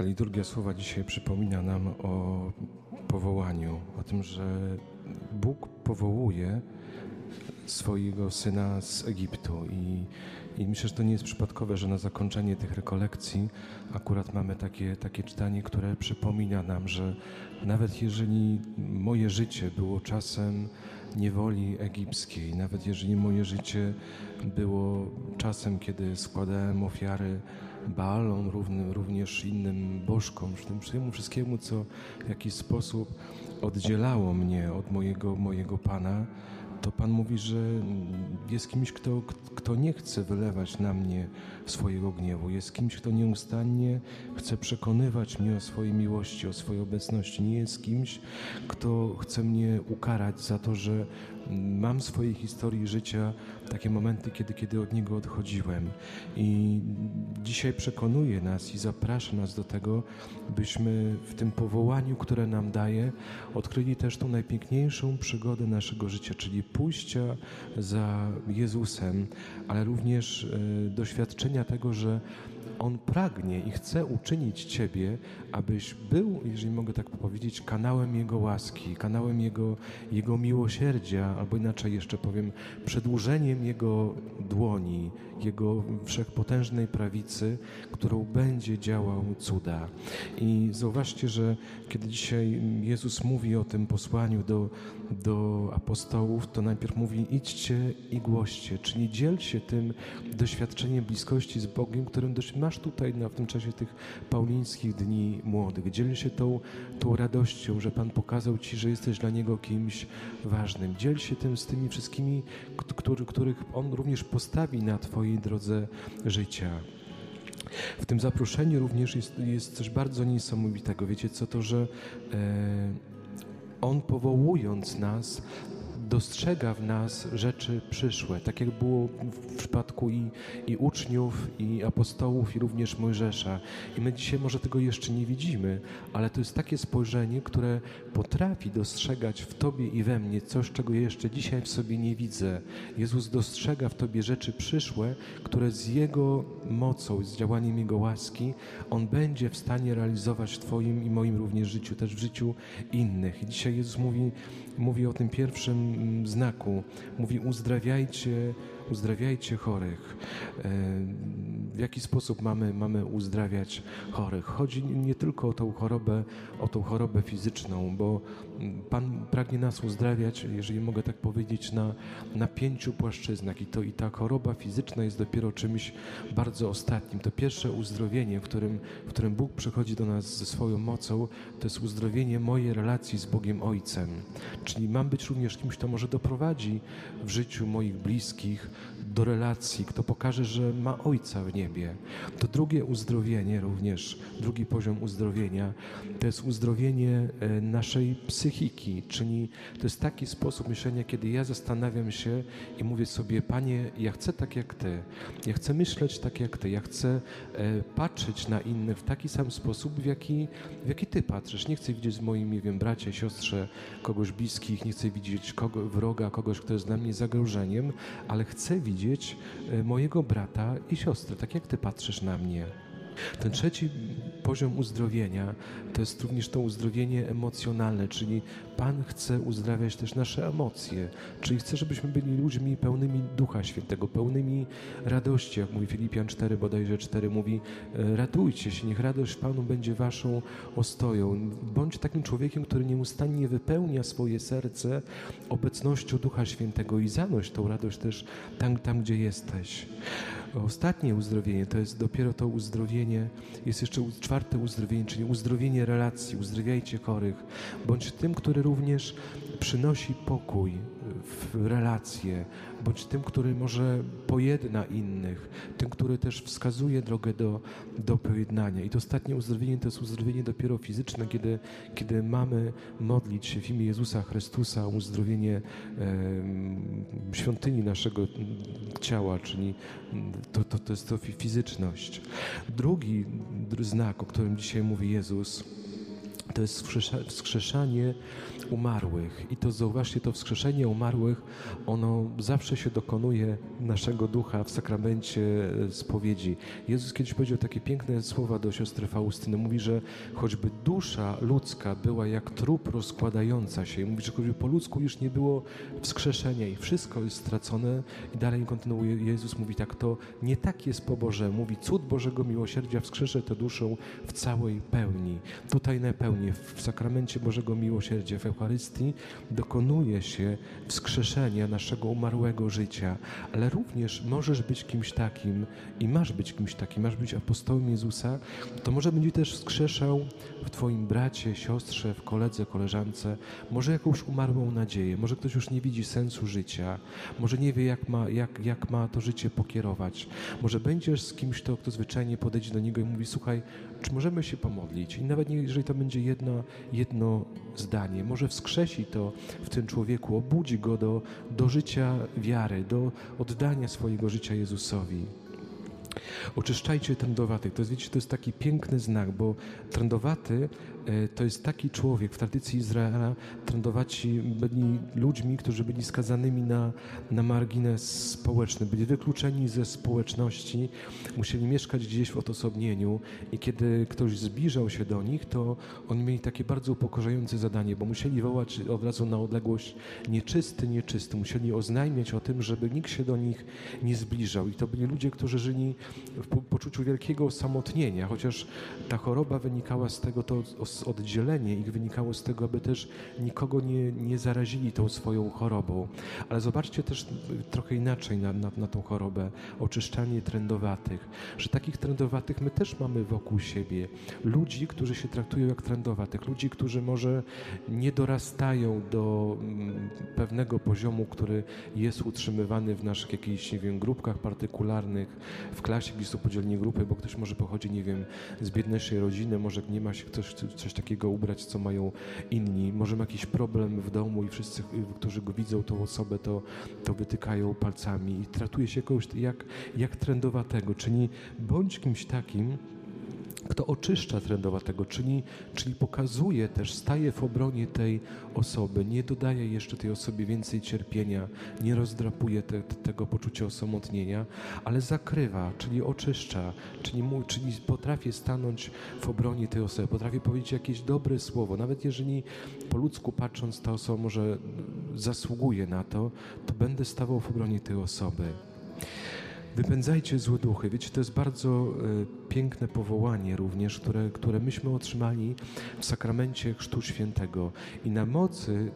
Ta liturgia słowa dzisiaj przypomina nam o powołaniu, o tym, że Bóg powołuje swojego syna z Egiptu. I, I myślę, że to nie jest przypadkowe, że na zakończenie tych rekolekcji akurat mamy takie, takie czytanie, które przypomina nam, że nawet jeżeli moje życie było czasem niewoli egipskiej, nawet jeżeli moje życie było czasem, kiedy składałem ofiary Baalom, również innym bożkom, temu wszystkiemu, co w jakiś sposób oddzielało mnie od mojego, mojego Pana, to Pan mówi, że jest kimś, kto, kto nie chce wylewać na mnie swojego gniewu. Jest kimś, kto nieustannie chce przekonywać mnie o swojej miłości, o swojej obecności. Nie jest kimś, kto chce mnie ukarać za to, że mam w swojej historii życia takie momenty, kiedy, kiedy od Niego odchodziłem. I dzisiaj przekonuje nas i zaprasza nas do tego, byśmy w tym powołaniu, które nam daje, odkryli też tą najpiękniejszą przygodę naszego życia, czyli pójścia za Jezusem, ale również e, doświadczenia tego, że on pragnie i chce uczynić Ciebie, abyś był, jeżeli mogę tak powiedzieć, kanałem Jego łaski, kanałem Jego, Jego miłosierdzia, albo inaczej jeszcze powiem, przedłużeniem Jego dłoni, Jego wszechpotężnej prawicy, którą będzie działał cuda. I zauważcie, że kiedy dzisiaj Jezus mówi o tym posłaniu do, do apostołów, to najpierw mówi idźcie i głoście, czyli dziel się tym doświadczeniem bliskości z Bogiem, którym masz tutaj na, w tym czasie tych paulińskich dni młodych. Dziel się tą, tą radością, że Pan pokazał Ci, że jesteś dla Niego kimś ważnym. Dziel się tym z tymi wszystkimi, który, których On również postawi na Twojej drodze życia. W tym zaproszeniu również jest, jest coś bardzo niesamowitego. Wiecie co to, że e, On powołując nas dostrzega w nas rzeczy przyszłe, tak jak było w przypadku i, i uczniów, i apostołów, i również Mojżesza. I my dzisiaj może tego jeszcze nie widzimy, ale to jest takie spojrzenie, które potrafi dostrzegać w Tobie i we mnie coś, czego jeszcze dzisiaj w sobie nie widzę. Jezus dostrzega w Tobie rzeczy przyszłe, które z Jego mocą, z działaniem Jego łaski, On będzie w stanie realizować w Twoim i moim również życiu, też w życiu innych. I dzisiaj Jezus mówi, mówi o tym pierwszym znaku. Mówi uzdrawiajcie, uzdrawiajcie chorych. E, w jaki sposób mamy, mamy uzdrawiać chorych? Chodzi nie tylko o tą chorobę, o tą chorobę fizyczną, bo Pan pragnie nas uzdrawiać, jeżeli mogę tak powiedzieć, na, na pięciu płaszczyznach. I to i ta choroba fizyczna jest dopiero czymś bardzo ostatnim. To pierwsze uzdrowienie, w którym, w którym Bóg przychodzi do nas ze swoją mocą, to jest uzdrowienie mojej relacji z Bogiem Ojcem. Czyli mam być również kimś, kto może doprowadzi w życiu moich bliskich do relacji, kto pokaże, że ma Ojca w niebie. To drugie uzdrowienie również, drugi poziom uzdrowienia, to jest uzdrowienie e, naszej psychiki, czyli to jest taki sposób myślenia, kiedy ja zastanawiam się i mówię sobie, Panie, ja chcę tak jak Ty, ja chcę myśleć tak jak Ty, ja chcę e, patrzeć na innych w taki sam sposób, w jaki, w jaki Ty patrzysz. Nie chcę widzieć moim, nie wiem, bracie, siostrze, kogoś bliskich, nie chcę widzieć kogo, wroga, kogoś, kto jest dla mnie zagrożeniem, ale chcę widzieć widzieć e, mojego brata i siostrę, tak jak Ty patrzysz na mnie. Ten trzeci poziom uzdrowienia to jest również to uzdrowienie emocjonalne, czyli Pan chce uzdrawiać też nasze emocje, czyli chce, żebyśmy byli ludźmi pełnymi Ducha Świętego, pełnymi radości, jak mówi Filipian 4, bodajże 4, mówi e, radujcie się, niech radość Panu będzie waszą ostoją. Bądź takim człowiekiem, który nieustannie wypełnia swoje serce obecnością Ducha Świętego i zanoś tą radość też tam, tam gdzie jesteś. Ostatnie uzdrowienie to jest dopiero to uzdrowienie, jest jeszcze czwarte uzdrowienie, czyli uzdrowienie relacji, uzdrowiajcie chorych. Bądź tym, który również przynosi pokój w relacje, bądź tym, który może pojedna innych, tym, który też wskazuje drogę do, do pojednania. I to ostatnie uzdrowienie to jest uzdrowienie dopiero fizyczne, kiedy, kiedy mamy modlić się w imię Jezusa Chrystusa o uzdrowienie e, świątyni naszego ciała, czyli to, to, to jest to fizyczność. Drugi znak, o którym dzisiaj mówi Jezus, to jest wskrzeszanie umarłych. I to zauważcie, to wskrzeszenie umarłych, ono zawsze się dokonuje naszego ducha w sakramencie e, spowiedzi. Jezus kiedyś powiedział takie piękne słowa do siostry Faustyny. Mówi, że choćby dusza ludzka była jak trup rozkładająca się. Mówi, że choćby po ludzku już nie było wskrzeszenia i wszystko jest stracone. I dalej kontynuuje, Jezus mówi tak, to nie tak jest po Bożemu. Mówi, cud Bożego miłosierdzia wskrzeszę tę duszę w całej pełni. Tutaj na pełni w sakramencie Bożego Miłosierdzia, w Eucharystii, dokonuje się wskrzeszenia naszego umarłego życia, ale również możesz być kimś takim i masz być kimś takim, masz być apostołem Jezusa, to może będzie też wskrzeszał w Twoim bracie, siostrze, w koledze, koleżance, może jakąś umarłą nadzieję, może ktoś już nie widzi sensu życia, może nie wie, jak ma, jak, jak ma to życie pokierować, może będziesz z kimś, kto, kto zwyczajnie podejdzie do niego i mówi, słuchaj, czy możemy się pomodlić? I nawet jeżeli to będzie jedno, jedno zdanie, może wskrzesi to w tym człowieku, obudzi go do, do życia wiary, do oddania swojego życia Jezusowi. Oczyszczajcie trędowatych. To jest, wiecie, to jest taki piękny znak, bo trędowaty to jest taki człowiek w tradycji Izraela. Trędowaci byli ludźmi, którzy byli skazanymi na, na margines społeczny, byli wykluczeni ze społeczności, musieli mieszkać gdzieś w odosobnieniu i kiedy ktoś zbliżał się do nich, to oni mieli takie bardzo upokorzające zadanie, bo musieli wołać od razu na odległość nieczysty, nieczysty. Musieli oznajmiać o tym, żeby nikt się do nich nie zbliżał. I to byli ludzie, którzy żyli w poczuciu wielkiego osamotnienia, chociaż ta choroba wynikała z tego, to oddzielenie ich wynikało z tego, aby też nikogo nie, nie zarazili tą swoją chorobą. Ale zobaczcie też trochę inaczej na, na, na tą chorobę, oczyszczanie trendowatych, że takich trendowatych my też mamy wokół siebie. Ludzi, którzy się traktują jak trendowatych, ludzi, którzy może nie dorastają do mm, pewnego poziomu, który jest utrzymywany w naszych jakichś, nie wiem, grupkach partykularnych, w klasie, gdzie są podzielni grupy, bo ktoś może pochodzi, nie wiem, z biedniejszej rodziny, może nie ma się ktoś coś takiego ubrać, co mają inni, może ma jakiś problem w domu i wszyscy, którzy go widzą, tą osobę, to, to wytykają palcami i traktuje się jakoś jak, jak trendowatego, czyli bądź kimś takim, kto oczyszcza trendowatego, czyli, czyli pokazuje też, staje w obronie tej osoby, nie dodaje jeszcze tej osobie więcej cierpienia, nie rozdrapuje te, tego poczucia osamotnienia, ale zakrywa, czyli oczyszcza, czyli, mu, czyli potrafię stanąć w obronie tej osoby, potrafię powiedzieć jakieś dobre słowo, nawet jeżeli po ludzku patrząc ta osoba może zasługuje na to, to będę stawał w obronie tej osoby. Wypędzajcie złe duchy. Wiecie, to jest bardzo e, piękne powołanie również, które, które myśmy otrzymali w sakramencie Chrztu Świętego. I na mocy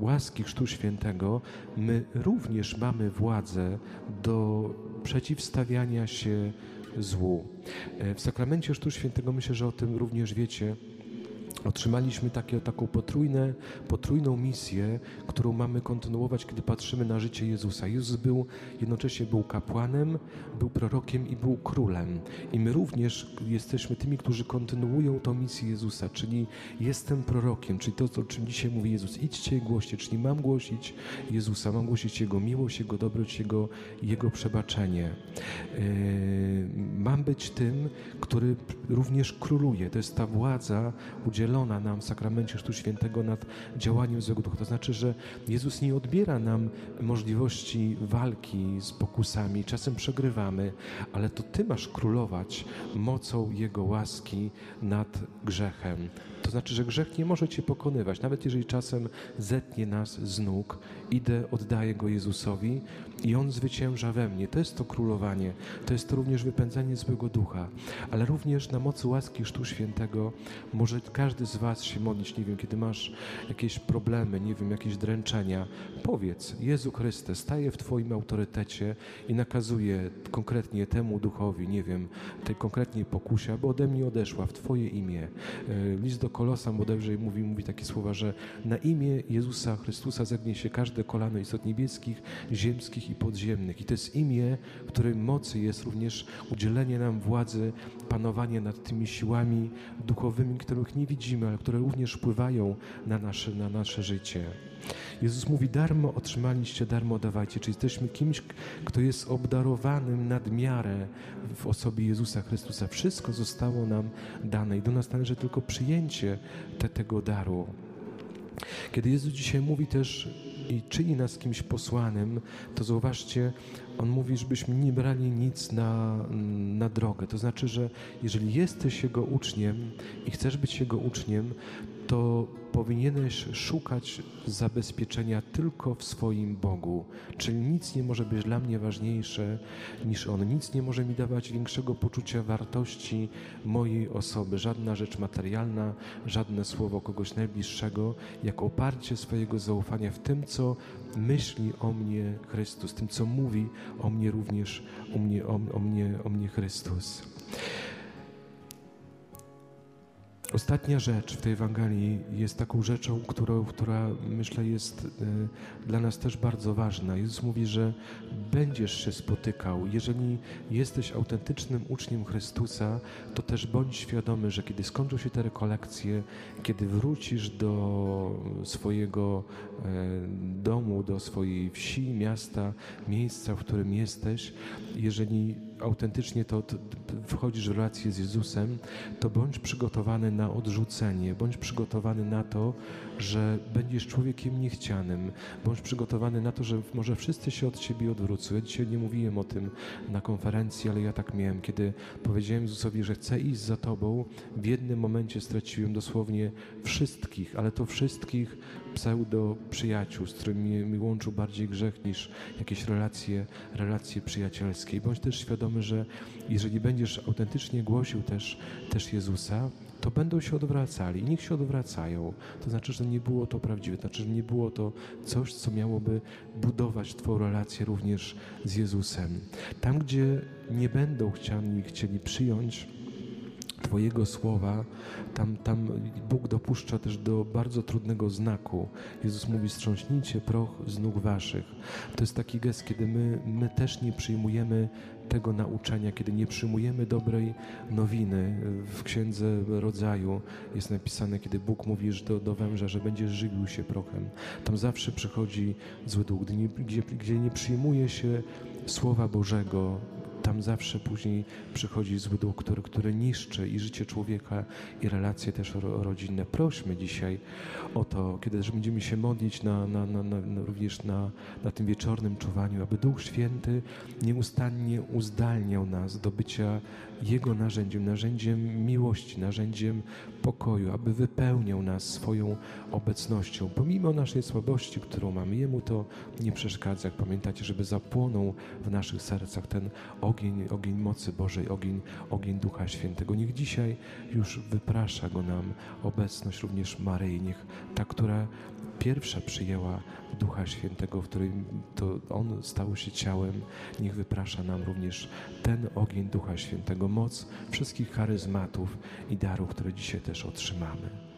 łaski Chrztu Świętego my również mamy władzę do przeciwstawiania się złu. E, w sakramencie Chrztu Świętego myślę, że o tym również wiecie Otrzymaliśmy takie, taką potrójne, potrójną misję, którą mamy kontynuować, kiedy patrzymy na życie Jezusa. Jezus był jednocześnie był kapłanem, był prorokiem i był królem. I my również jesteśmy tymi, którzy kontynuują tą misję Jezusa, czyli jestem prorokiem, czyli to, o czym dzisiaj mówi Jezus. Idźcie i głoście, czyli mam głosić Jezusa, mam głosić Jego miłość, Jego dobroć, Jego, Jego przebaczenie. Yy, mam być tym, który również króluje. To jest ta władza udzielona udzielona nam w sakramencie Chrztu Świętego nad działaniem złego ducha. To znaczy, że Jezus nie odbiera nam możliwości walki z pokusami. Czasem przegrywamy, ale to Ty masz królować mocą Jego łaski nad grzechem. To znaczy, że grzech nie może Cię pokonywać. Nawet jeżeli czasem zetnie nas z nóg, idę, oddaję go Jezusowi i On zwycięża we mnie. To jest to królowanie. To jest to również wypędzanie złego ducha. Ale również na mocy łaski Chrztu Świętego może każdy z Was się modlić, nie wiem, kiedy masz jakieś problemy, nie wiem, jakieś dręczenia. Powiedz, Jezu Chryste, staję w Twoim autorytecie i nakazuję konkretnie temu duchowi, nie wiem, tej konkretnej pokusie, aby ode mnie odeszła w Twoje imię. E, list do Kolosa bodajże mówi, mówi takie słowa, że na imię Jezusa Chrystusa zegnie się każde kolano istot niebieskich, ziemskich i podziemnych. I to jest imię, w którym mocy jest również udzielenie nam władzy, panowanie nad tymi siłami duchowymi, których nie widzimy, ale które również wpływają na nasze, na nasze życie. Jezus mówi, darmo otrzymaliście, darmo dawajcie. Czyli jesteśmy kimś, kto jest obdarowanym nad miarę w osobie Jezusa Chrystusa. Wszystko zostało nam dane i do nas należy tylko przyjęcie te, tego daru. Kiedy Jezus dzisiaj mówi też i czyni nas kimś posłanym, to zauważcie, On mówi, żebyśmy nie brali nic na, na drogę. To znaczy, że jeżeli jesteś Jego uczniem i chcesz być Jego uczniem, to powinieneś szukać zabezpieczenia tylko w swoim Bogu. Czyli nic nie może być dla mnie ważniejsze niż On. Nic nie może mi dawać większego poczucia wartości mojej osoby. Żadna rzecz materialna, żadne słowo kogoś najbliższego, jak oparcie swojego zaufania w tym, co myśli o mnie Chrystus, tym, co mówi o mnie również, o mnie, o, o mnie, o mnie Chrystus. Ostatnia rzecz w tej Ewangelii jest taką rzeczą, którą, która myślę jest y, dla nas też bardzo ważna. Jezus mówi, że będziesz się spotykał. Jeżeli jesteś autentycznym uczniem Chrystusa, to też bądź świadomy, że kiedy skończą się te rekolekcje, kiedy wrócisz do swojego y, domu, do swojej wsi, miasta, miejsca, w którym jesteś, jeżeli autentycznie to, to wchodzisz w relację z Jezusem, to bądź przygotowany na odrzucenie, bądź przygotowany na to, że będziesz człowiekiem niechcianym, bądź przygotowany na to, że może wszyscy się od ciebie odwrócą. Ja dzisiaj nie mówiłem o tym na konferencji, ale ja tak miałem, kiedy powiedziałem Jezusowi, że chcę iść za Tobą, w jednym momencie straciłem dosłownie wszystkich, ale to wszystkich pseudo przyjaciół, z którymi mi łączył bardziej grzech niż jakieś relacje, relacje przyjacielskie. Bądź też świadomy, że jeżeli będziesz autentycznie głosił też, też Jezusa, to będą się odwracali i niech się odwracają. To znaczy, że nie było to prawdziwe, to znaczy, że nie było to coś, co miałoby budować Twoją relację również z Jezusem. Tam, gdzie nie będą chciani, chcieli przyjąć Twojego słowa, tam, tam Bóg dopuszcza też do bardzo trudnego znaku. Jezus mówi: strząśnijcie proch z nóg waszych. To jest taki gest, kiedy my, my też nie przyjmujemy tego nauczania, kiedy nie przyjmujemy dobrej nowiny. W Księdze Rodzaju jest napisane, kiedy Bóg mówi do, do węża, że będzie żywił się prochem. Tam zawsze przychodzi zły duch. Gdzie, gdzie nie przyjmuje się Słowa Bożego, tam zawsze później przychodzi zły duch, który, który niszczy i życie człowieka, i relacje też rodzinne. Prośmy dzisiaj o to, kiedy też będziemy się modlić na, na, na, na, również na, na tym wieczornym czuwaniu, aby Duch Święty nieustannie uzdalniał nas do bycia Jego narzędziem, narzędziem miłości, narzędziem pokoju, aby wypełniał nas swoją obecnością. Pomimo naszej słabości, którą mamy, Jemu to nie przeszkadza. Jak pamiętacie, żeby zapłonął w naszych sercach ten ogień, ogień mocy Bożej, ogień, ogień Ducha Świętego. Niech dzisiaj już wyprasza go nam obecność również Maryi. Niech ta, która pierwsza przyjęła Ducha Świętego, w którym to On stał się ciałem, niech wyprasza nam również ten ogień Ducha Świętego, moc wszystkich charyzmatów i darów, które dzisiaj też otrzymamy.